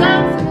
something